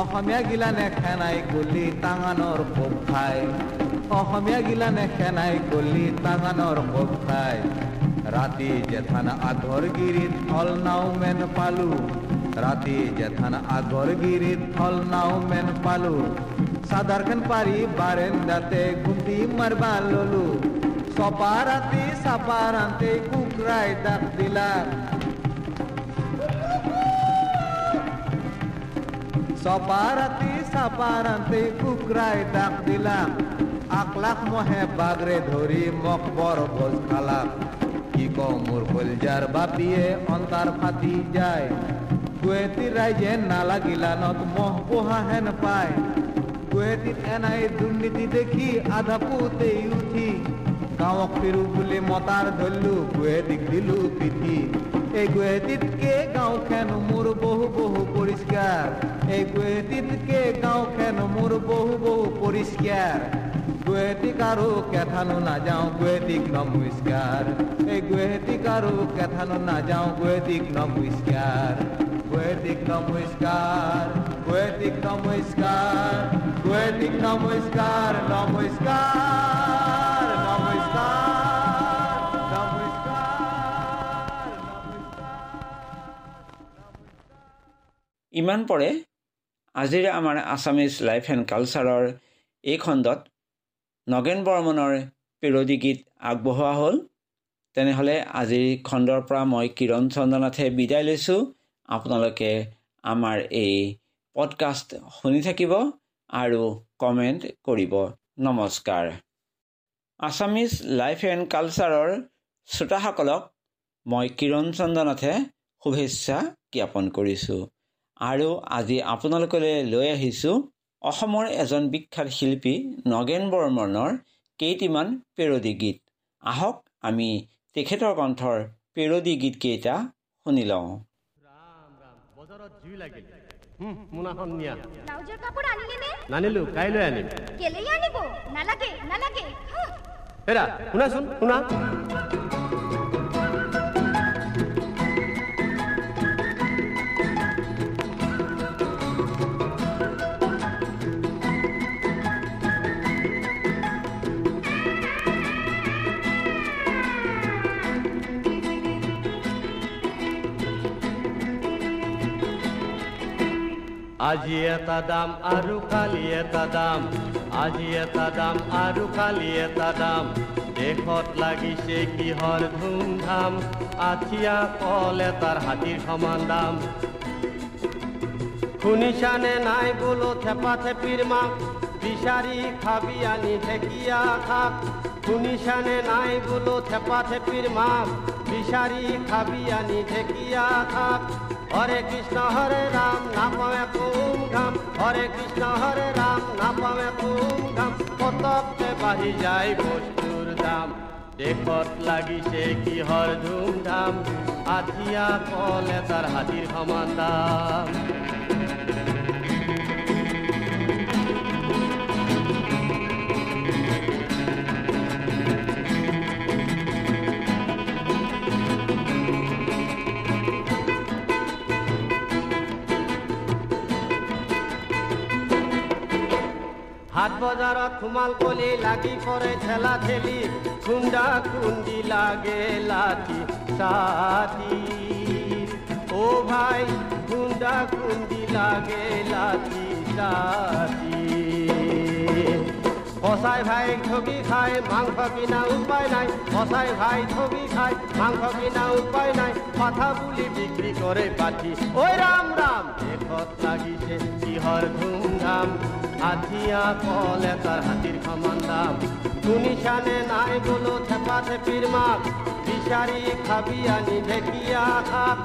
অসমীয়া গিলানে খেনাই গলি টাঙানৰ কোব খায় অসমীয়া গিলানে খেনাই গলি টাঙানৰ কোব খায় রাতে যেথান আগর গিরিত ফল নাও মেন পালু। রাতে যেথান আগর গিরিত ফল নাও মেন পালু। সাদারখান পারি বারেন্দাতে গুটি মারবা ললু। সপারাতে সাপারান্তে কুকরাই ডাক দিলা। সপারাতে সাপারান্তে কুকরাই ডাক দিলা। আকলাখ মহে বাগরে ধরি মকবর ভোজ ক মোর কলজার বাপিয়ে অন্তার ফাটি যায়। কুয়েতির রাইজে নালা গিলানত মহ পোহা হেন পায়। কুয়েতিত এনাই দুর্নীতি দেখি আধা পুতেই উঠি। গাঁৱক ফিৰো বুলি মতাৰ ধৰিলো গুৱাহাটীক দিলো পিঠি। এই গুৱাহাটীতকে গাঁওখন মোৰ বহু বহু পৰিষ্কাৰ? এই গুৱাহাটীতকে গাঁওখন মোৰ বহু বহু পৰিষ্কাৰ? গুৱাহাটীক আৰু কেথানো নাযাওঁ গুৱাহাটীক নমস্কাৰ এই গুৱাহাটীক আৰু কেথানো নাযাওঁ গুৱাহাটীক নমস্কাৰ গুৱাহাটীক নমস্কাৰ গুৱাহাটীক নমস্কাৰ গুৱাহাটীক নমস্কাৰ নমস্কাৰ নমস্কাৰ নমস্কাৰ ইমান পৰে আজিৰ আমাৰ আছামিজ লাইফ এণ্ড কালচাৰৰ এই খণ্ডত নগেন বৰ্মনৰ পেৰডি গীত আগবঢ়োৱা হ'ল। তেনেহ'লে আজিৰ খণ্ডৰ পৰা মই কিৰণ চন্দ্ৰনাথে বিদায় লৈছোঁ। আপোনালোকে আমাৰ এই পডকাষ্ট শুনি থাকিব আৰু কমেণ্ট কৰিব। নমস্কাৰ। আছামিজ লাইফ এণ্ড কালচাৰৰ শ্ৰোতাসকলক মই কিৰণ চন্দ্ৰনাথে শুভেচ্ছা জ্ঞাপন কৰিছোঁ। আৰু আজি আপোনালোকলৈ লৈ আহিছোঁ অসমৰ এজন বিখ্যাত শিল্পী নগেন বৰ্মনৰ কেইটিমান পেৰডি গীত। আহক আমি তেখেতৰ কণ্ঠৰ পেৰডি গীতকেইটা শুনি লওঁ। ৰাম ৰাম। বজাৰত জুই লাগিল। হুম, মোনাখন নিয়া ব্লাউজৰ কাপোৰ আনিলে নে? নানিলো কাইলৈ আনিম। কেলেই আনিব? নালাগে নালাগে। হাঁ। হেৰা শুনাচোন শুনা। আজি এটা দাম আৰু কালি এটা দাম, আজি এটা দাম আৰু কালি এটা দাম। দেশত লাগিছে কিহৰ ধুমধাম, আঠিয়া কল এটাৰ হাতীৰ সমান দাম। শুনিছানে নাই বোলো থেপা থেপিৰ মাক, বিচাৰি খাবি আনি ঢেকীয়া শাক। শুনিছানে নাই বোলো থেপা থেপিৰ মাক বিচাৰি খাবি আনি ঢেকিয়া থাক হরে কৃষ্ণ হৰে ৰাম নাপাৱে কুম ঘাম। হরে কৃষ্ণ হৰে ৰাম নাপাৱে কুম ঘাম। কতকে বাহি যায় বস্তুর দাম। দেখত লাগিছে কিহৰ ধুমধাম। আঠিয়া কলে তার হাতীৰ সমান দাম। হাট বজাৰত সোমাল কলি লাগি পৰে ঠেলা ঠেলি খুন্দা খুন্দি লাগে লাঠি চাটি ও ভাই, খুন্দা খুন্দি লাগে লাঠি চাটি কসাই ভাই, ঠগি খায় মাংস কিনা উপায় নাই। কসাই ভাই, ঠগি খায় মাংস কিনা উপায় নাই। কথা বুলি বিক্ৰী কৰে পাঠি। ঐ ৰাম ৰাম দেশত লাগিছে কিহৰ ধুমধাম। আঠিয়া কল এটাৰ হাতীৰ সমান দাম। শুনিছানে নাই বোলো থেপা থেপিৰ মাক বিচাৰি খাবি আনি ঢেকীয়া শাক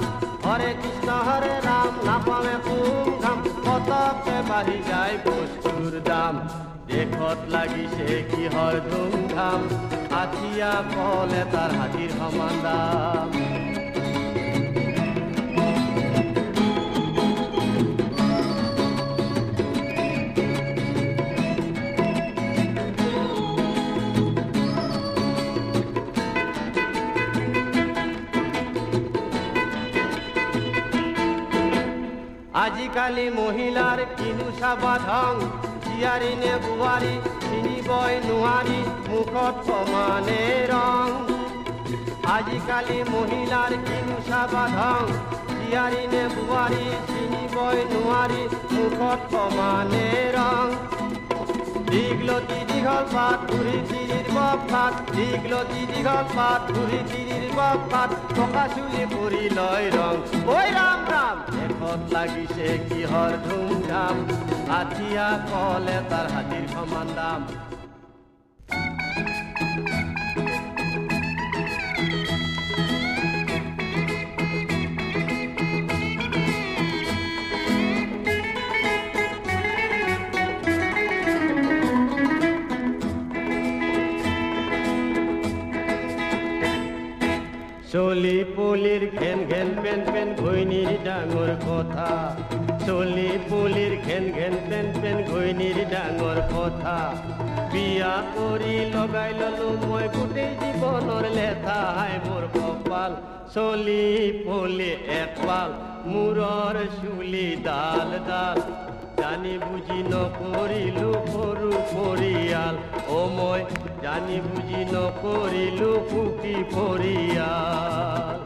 হৰে কৃষ্ণ হৰে ৰাম নাপাৱে কোন ঘাম। পতককে বাঢ়ি যায় বস্তুৰ দাম। দেশত লাগিছে কিহৰ ধুমধাম। আঠিয়া কল এটাৰ হাতীৰ সমান দাম। আজিকালি মহিলাৰ কিনো চাবা ধং জীয়াৰী নে বোৱাৰী চিনিবই নোৱাৰি মুখত সমানে ৰং আজিকালি মহিলাৰ কিনো চাবা ধং জীয়াৰী নে বোৱাৰী চিনিবই নোৱাৰি মুখত সমানে ৰং দীঘলতি দীঘল পাত ঘূৰি বফাত দীঘলতি দীঘল পাত ঘূৰি তিরির বাপাত টকা চুলি পৰি লয় রং। ওই রাম রাম দেশত লাগিছে কিহৰ ধুমধাম। হাতিয়া কলে তার হাতীৰ সমান দাম। চলি পুলিৰ ঘেন ঘেন পেন পেন ঘৈণীৰ ডাঙৰ কথা। চলি পুলিৰ ঘেন ঘেন পেন পেন ঘৈণীৰ ডাঙৰ কথা। বিয়া কৰি লগাই ললো, মই গোটেই জীৱনৰ লেঠাই মোৰ কপাল। চলি পুলি একপাল মূৰৰ চুলি ডাল ডাল। জানি বুজি নকৰিলো সৰু পৰিয়াল অ মই জানি বুজি নকৰিলো সুখী পৰিয়াল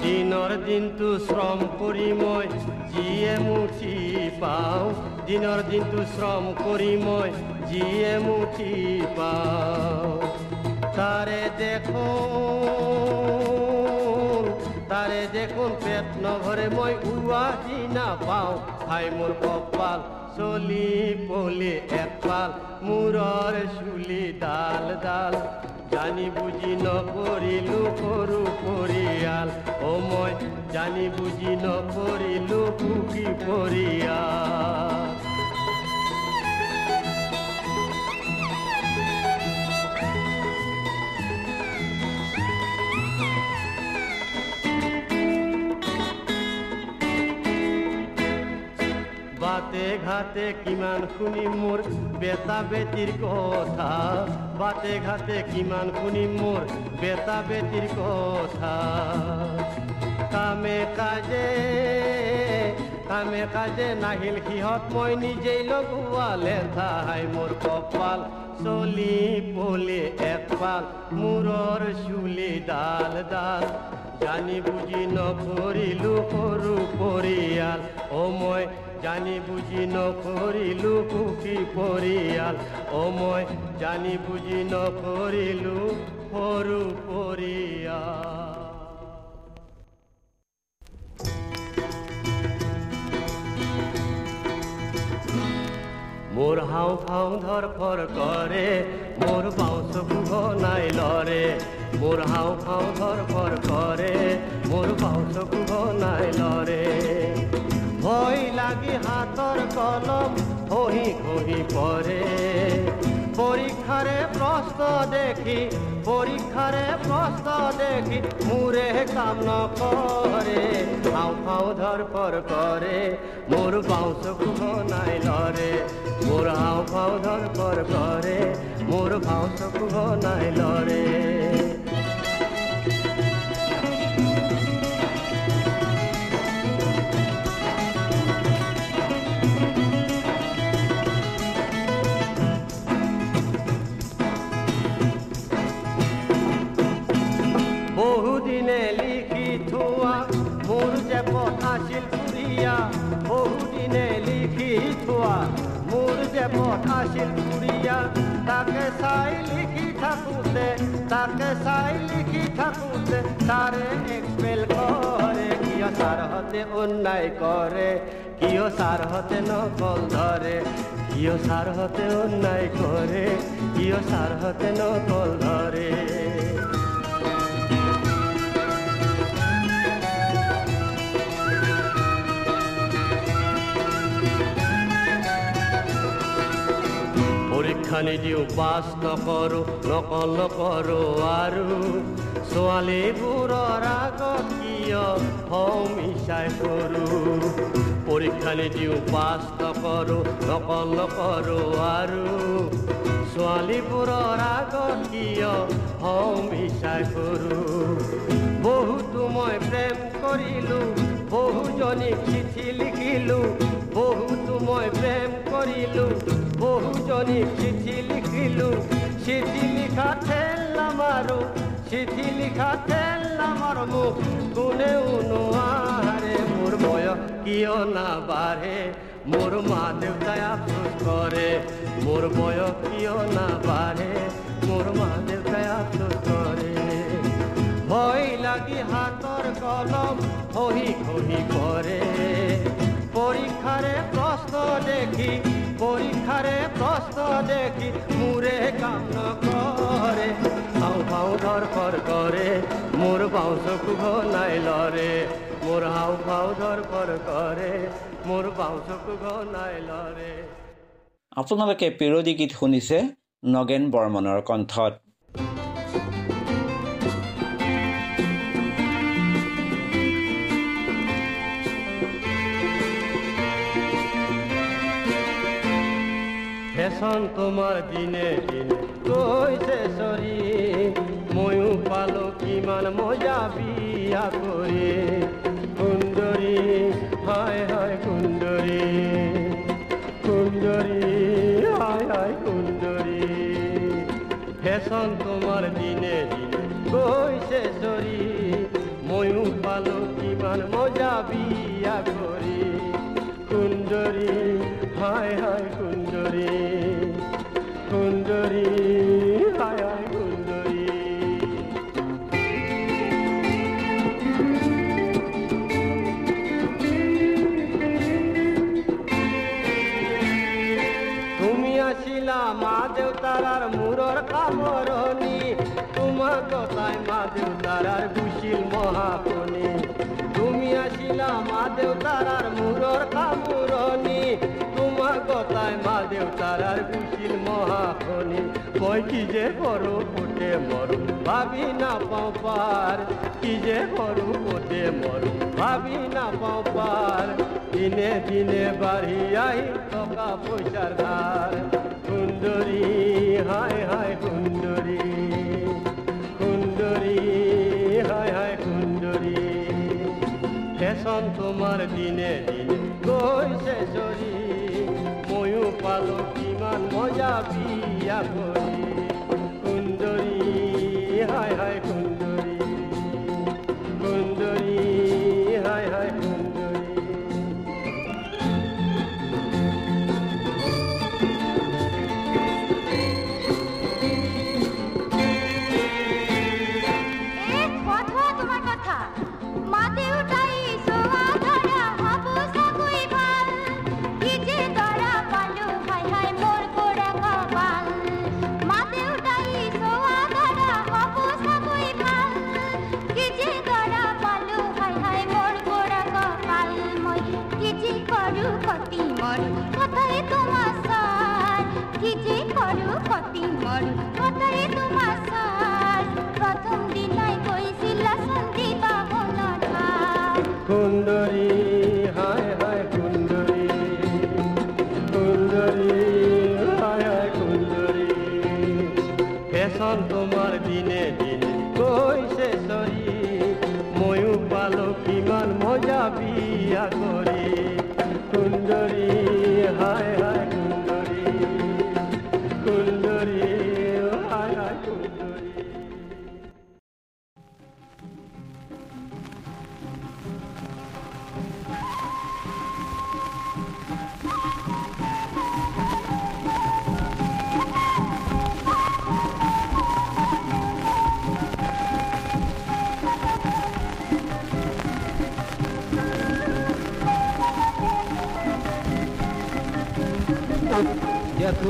দিনৰ দিনটো শ্ৰম কৰি মই পাওঁ, দিনৰ দিনটো শ্ৰম কৰি মই যিয়ে মুঠি পাওঁ। তাৰে দেখোন তাৰে দেখোন পেট নভৰে মই উৱাহি নাপাওঁ। হাই মোৰ কপাল চলি পলি একপাল, মূৰৰ চুলি ডাল ডাল জানি বুজি নকৰিলো সৰু পৰিয়াল। অ মই জানি বুজি নকৰিলো সুখী পৰিয়াল। বাতে ঘাটে কিমান শুনি মোৰ বেটা বেটিৰ কথা, বাতে ঘাটে কিমান শুনি মোৰ বেটা বেটিৰ কথা। কামে কাজে কামে কাজে নাহিল সিহঁত, মই নিজেই লগোৱালে ঠাই মোৰ কপাল। চলি পলি একপাল মূৰৰ চুলি ডাল ডাল। জানি বুজি নকৰিলো সৰু পৰিয়াল। অ মই জানি বুজি নকৰিলো সুখী পৰিয়াল। অ মই জানি বুজি নকৰিলো সৰু পৰিয়াল। মোৰ হাও ফাও ধৰ ফৰ কৰে মোৰ বাউচ নাই লৰে। মোৰ হাও ফাও ধৰ ফৰ কৰে মোৰ বাউচ নাই লৰে। ভয় লাগি হাতৰ কলম খহি খহি পৰে পৰীক্ষাৰে প্ৰশ্ন দেখি পৰীক্ষাৰে প্ৰশ্ন দেখি মোৰে কাম নকৰে হাও ফাও ধৰ ফৰ কৰে মোৰ বাউচ নাই লৰে মোৰ হাও ফাও ধৰ ফৰ কৰে মোৰ বাউচ নাই লৰে লিখি থোৱা মোৰ যে পথ আছিল পুৰীয়া তাকে চাই লিখি থাকোঁতে তাকে চাই লিখি থাকোঁতে তাৰে এক্সপেল কৰে কিয় ছাৰহঁতে অন্যায় কৰে কিয় ছাৰহঁতে নকল ধৰে কিয় ছাৰহঁতে অন্যায় কৰে কিয় ছাৰহঁতে নকল ধৰে পৰীক্ষা নিদিওঁ পাছ নকৰোঁ নকল নকৰোঁ আৰু ছোৱালীবোৰৰ আগত কিয় মিছাই কৰোঁ? পৰীক্ষা নিদিওঁ পাছ নকৰোঁ নকল নকৰোঁ আৰু ছোৱালীবোৰৰ আগত কিয় মিছাই কৰোঁ? বহুতো মই প্ৰেম কৰিলোঁ বহুজনীক চিঠি লিখিলোঁ বহুতো মই প্ৰেম কৰিলোঁ বহুজনীক চিঠি লিখিলোঁ, চিঠি লিখা ঠেল নামাৰো চিঠি লিখা ঠেল নামাৰ মোক কোনেও নোৱাৰে মোৰ বয়স কিয় নাবাঢ়ে মোৰ মা দেউতাই আফচোচ কৰে মোৰ বয়স কিয় নাবাঢ়ে মোৰ মা দেউতাই আফচোচ কৰে ভয় লাগি হাতৰ কলম খহি খহি পৰে। পৰীক্ষাৰে প্ৰশ্ন দেখি পৰীক্ষাৰে প্রশ্ন দেখি মোৰে কাম করে। হাও ফাও ধৰফৰ কৰে মোৰ বাওঁ চকু নাই লৰে মোৰ হাও ফাও ধৰফৰ কৰে মোৰ বাওঁ চকু নাই লৰে আপোনালোকে পেৰডি গীত শুনিছে নগেন বৰ্মনৰ কণ্ঠত। ফেশ্বন তোমাৰ দিনে দিনে। কৈছে চৰি ময়ো পালো কিমান মজা বিয়া কৰি সুন্দৰী হায় হায় সুন্দৰী সুন্দৰী হায় হায় সুন্দৰী ফেশ্বন তোমাৰ দিনে দিনে। গৈছে চৰি ময়ো পালো কিমান মজা বিয়া কৰি সুন্দৰী হায় মা দেউতার আর মহাপনি তুমি আসিলা মা দেউতার আর মূরর কামরণী। তোমার কথায় মা আর গুশিল মহাপনি মই কি যে করো ফুটে মরু ভাবি না পাও পার। কি যে করু ফুটে মরু ভাবি না পাও পার। দিনে দিনে বাড়ি আই টাকা পয়সার ধার। সুন্দরী, হায় হায় সুন্দরী। ফ্যাশন তোমার দিনে দিনে। গৈছে চলি ময়ো পালো কিমান মজা বিয়া কৰি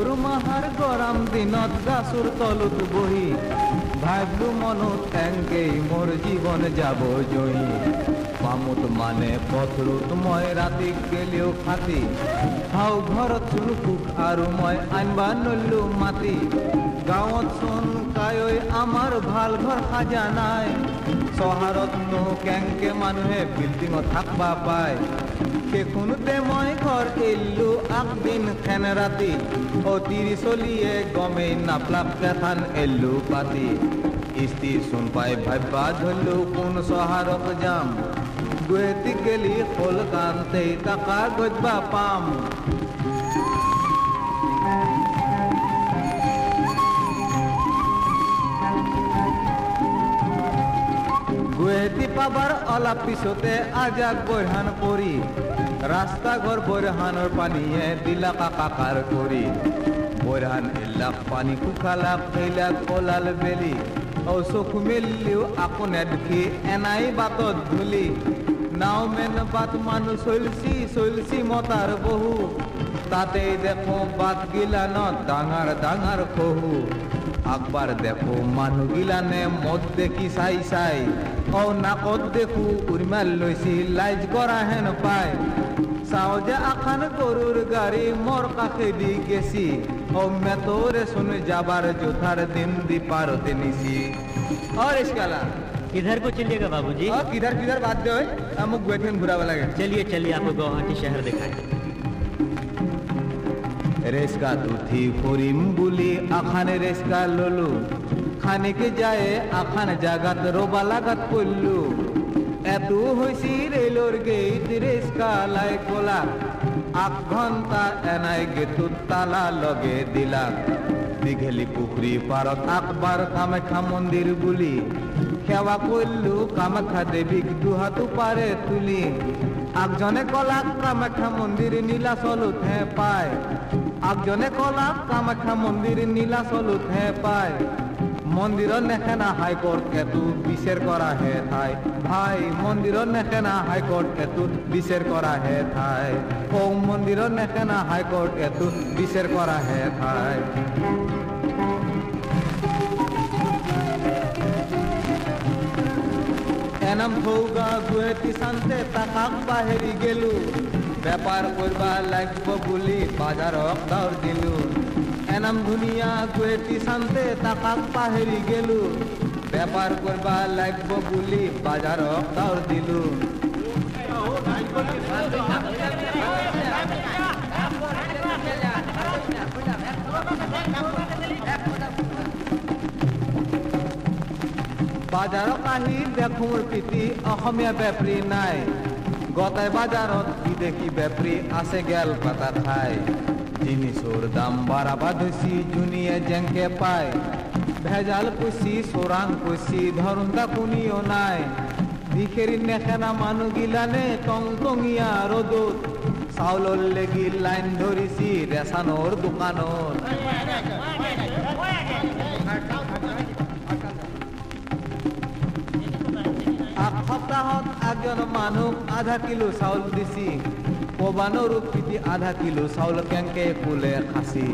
মাহাৰ গৰম দিনত গাছৰ তলত বহি। ভাবিলো মনত এংকেই মোৰ জীৱন যাব জয়ী পামুত মানে পথৰুত মই ৰাতি গেলিও ফাটি হাও ঘৰত চুৰ সুখ আৰু মই আনবা নল্লো মাতি। গাঁৱত চোন কায়ৈ, আমাৰ ভালো ঘৰ সাজা নাই। চহাৰতনো কেংকে মানুহে বিল্ডিঙত থাকবা পায়। সেইখনতে মই ঘৰ এৰিলো আকদিন খেন ৰাতি অতির চলিয়ে গমেই নাপলাপ কেথান এৰিলো পাতি। ইস্তি শুন পাই ভাবিবা ধৰিলো কোন চহাৰত যাম গুৱাহাটী গেলি কলকানতে টাকা গজবা পাম। পাবাৰ অলপ পিছতে আজাক বৰহান পৰি ৰাস্তা ঘৰ বৰহানৰ পানীয়ে দিলা কাকাৰ কৰি বৰহান এলাক পানী শুকালাক এইলাক কলাল বেলি। ও চকু মেলিও আপোনে দেখি এনাই বাটত ধূলি। নাও মেন বাট মানুহ চলছি চলছি মতাৰ বহু। তাতেই দেখো বাট গিলানত ডাঙৰ ডাঙৰ খহু আকবার দেখো মানুহ গিলানে মদ দেখি চাই চাই ও নাকত দেখো উর্মাল লৈছি লাইজ কৰা হেন পাই চাও যে আখান গরুর গাড়ি মোর কাছে দি গেছি ও মেতরে শুনে যাবার জোথার দিন দি পারতে নিছি और इसकाला किधर को चलिएगा बाबूजी और किधर किधर बात दे আমুক গুয়াহাটি ঘুরাবা লাগে चलिए चलिए आपको गुवाहाटी शहर दिखाएं রেস্কা উঠি ফুরিম বুলি, আখানে রেস্কা ললু। খানিকে যায় আখান জাগাত, রোবা লাগাত পড়লু এত হইছি রেলর গেট রেস্কা লাই কোলা। আগ ঘণ্টা এনাই গেতুত তালা লগে দিলা। দীঘেলি পুখুৰী পাৰত আকবাৰ কামাখ্যা মন্দিৰ বুলি। সেৱা কৰিলো কামাখ্যা দেৱীক দুহাতো পাৰে তুলি। আগজনে কলাক কামাখ্যা মন্দিৰ নীলাচলতহে পায় আগজনে কলাক কামাখ্যা মন্দিৰ নীলাচলতহে পায় মন্দিৰত নেখেনা হাইকোর্ট এতু বিচার করা হে থাই ভাই মন্দিৰত নেখেনা হাইকোর্ট এতু বিচার করা হে থাই ও মন্দিৰত নেখেনা হাইকোর্ট এতু বিচার করা হে থাই এনাম থৌগা গুৱাহাটী চান্তে তাকাক বাহেৰি গেলো। বেপাৰ কৰবা লাগিব বুলি বাজাৰক দাউৰ দিলো। এনাম ধুনীয়া গুৱাহাটী চান্তে তাকাক পাহেৰি গেলো। বেপাৰ কৰবা লাগিব বুলি বাজাৰক দাউৰ দিলো। বাজাৰত আহি দেখোঁ পিতি অসমীয়া বেপাৰী নাই। গতাই কি দেখি বেপাৰী আছে গেল পাতা খাই জিনিসৰ দাম বাড়াবা ধুচি জুনিয়ে জেংকে পায় ভেজাল কুচি চোৰাং কুচি ধরুনটা কুনিও নাই। ভিখেরি নেখেনা মানুহ গিলানে টং টঙিয়া রোদত। চাউলৰ লেগি লাইন ধৰিছি ৰেচানৰ দোকানত। সপ্তাহত একজন মানুহ আধা কিলো চাউল দিছি। পবানৰ পিটি আধা কিলো চাউল কেংকে ফুলে খাচি।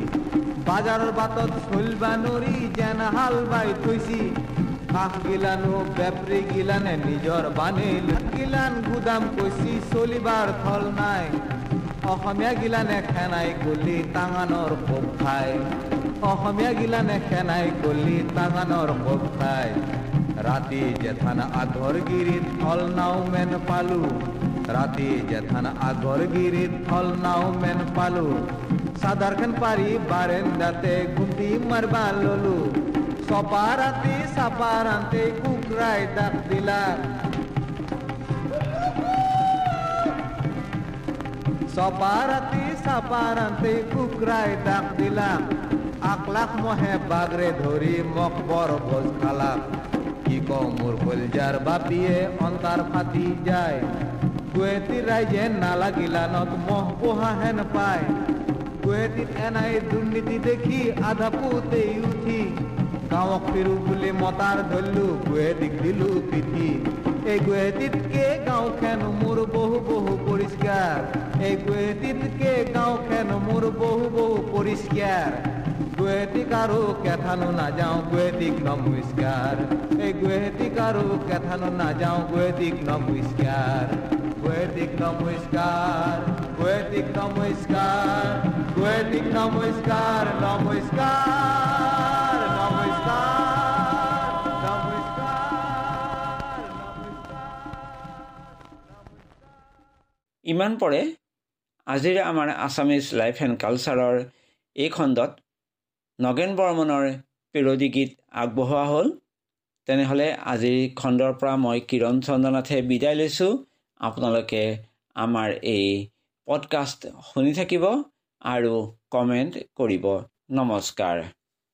বাজাৰৰ বাটত চলিবা নৰি যেন হাল বাই থৈছি। কাষ গিলানো বেপৰী গিলানে নিজৰ বানিল গিলান গুদাম কৈছি, চলিবাৰ থল নাই। অসমীয়া গিলানে খেনাই গলি টাঙানৰ কোব খায় অসমীয়া গিলানে খেনাই গলি টাঙানৰ কোব খায় রাতে যেথান আগর গিরিত ফল নাও মেন পালু। রাতে যেথান আগর গিরিত ফল নাও মেন পালু। খান পারি বারেন্দাতে গুটি মারবা ললু। সপা রাতে কুকরাই ডাক দিলা। সপা রাতে কুকরাই ডাক দিলা। আকলাখ মহে বাগরে ধরি মকবর ভোজ খালাক কি কও মোর কলজার বাপিয়ে অন্তার ফাটি যায়। কুয়েতি রাইজে নালাগিলানত মহ পোহা হেন পায়। কুয়েতিত এনাই দুর্নীতি দেখি আধা পুতেই উঠি। গাঁৱক ফিৰো বুলি মতাৰ ধৰিলো গুৱাহাটীক দিলো পিঠি এই গুৱাহাটীতকে গাঁওখন মোৰ বহু বহু পৰিষ্কাৰ এই গুৱাহাটীতকে গাঁওখন মোৰ বহু বহু পৰিষ্কাৰ গুৱাহাটীক আৰু কেথানো নাযাওঁ গুৱাহাটীক নমস্কাৰ এই গুৱাহাটীক আৰু কেথানো নাযাওঁ গুৱাহাটীক নমস্কাৰ গুৱাহাটীক নমস্কাৰ গুৱাহাটীক নমস্কাৰ গুৱাহাটীক নমস্কাৰ নমস্কাৰ নমস্কাৰ ইমান পৰে আজিৰ আমাৰ আছামিজ লাইফ এণ্ড কালচাৰৰ এই খণ্ডত নগেন বৰ্মনৰ পেৰডি গীত আগবঢ়োৱা হ'ল। তেনেহ'লে আজিৰ খণ্ডৰ পৰা মই কিৰণ চন্দ্ৰনাথে বিদায় লৈছোঁ। আপোনালোকে আমাৰ এই পডকাষ্ট শুনি থাকিব আৰু কমেণ্ট কৰিব। নমস্কাৰ।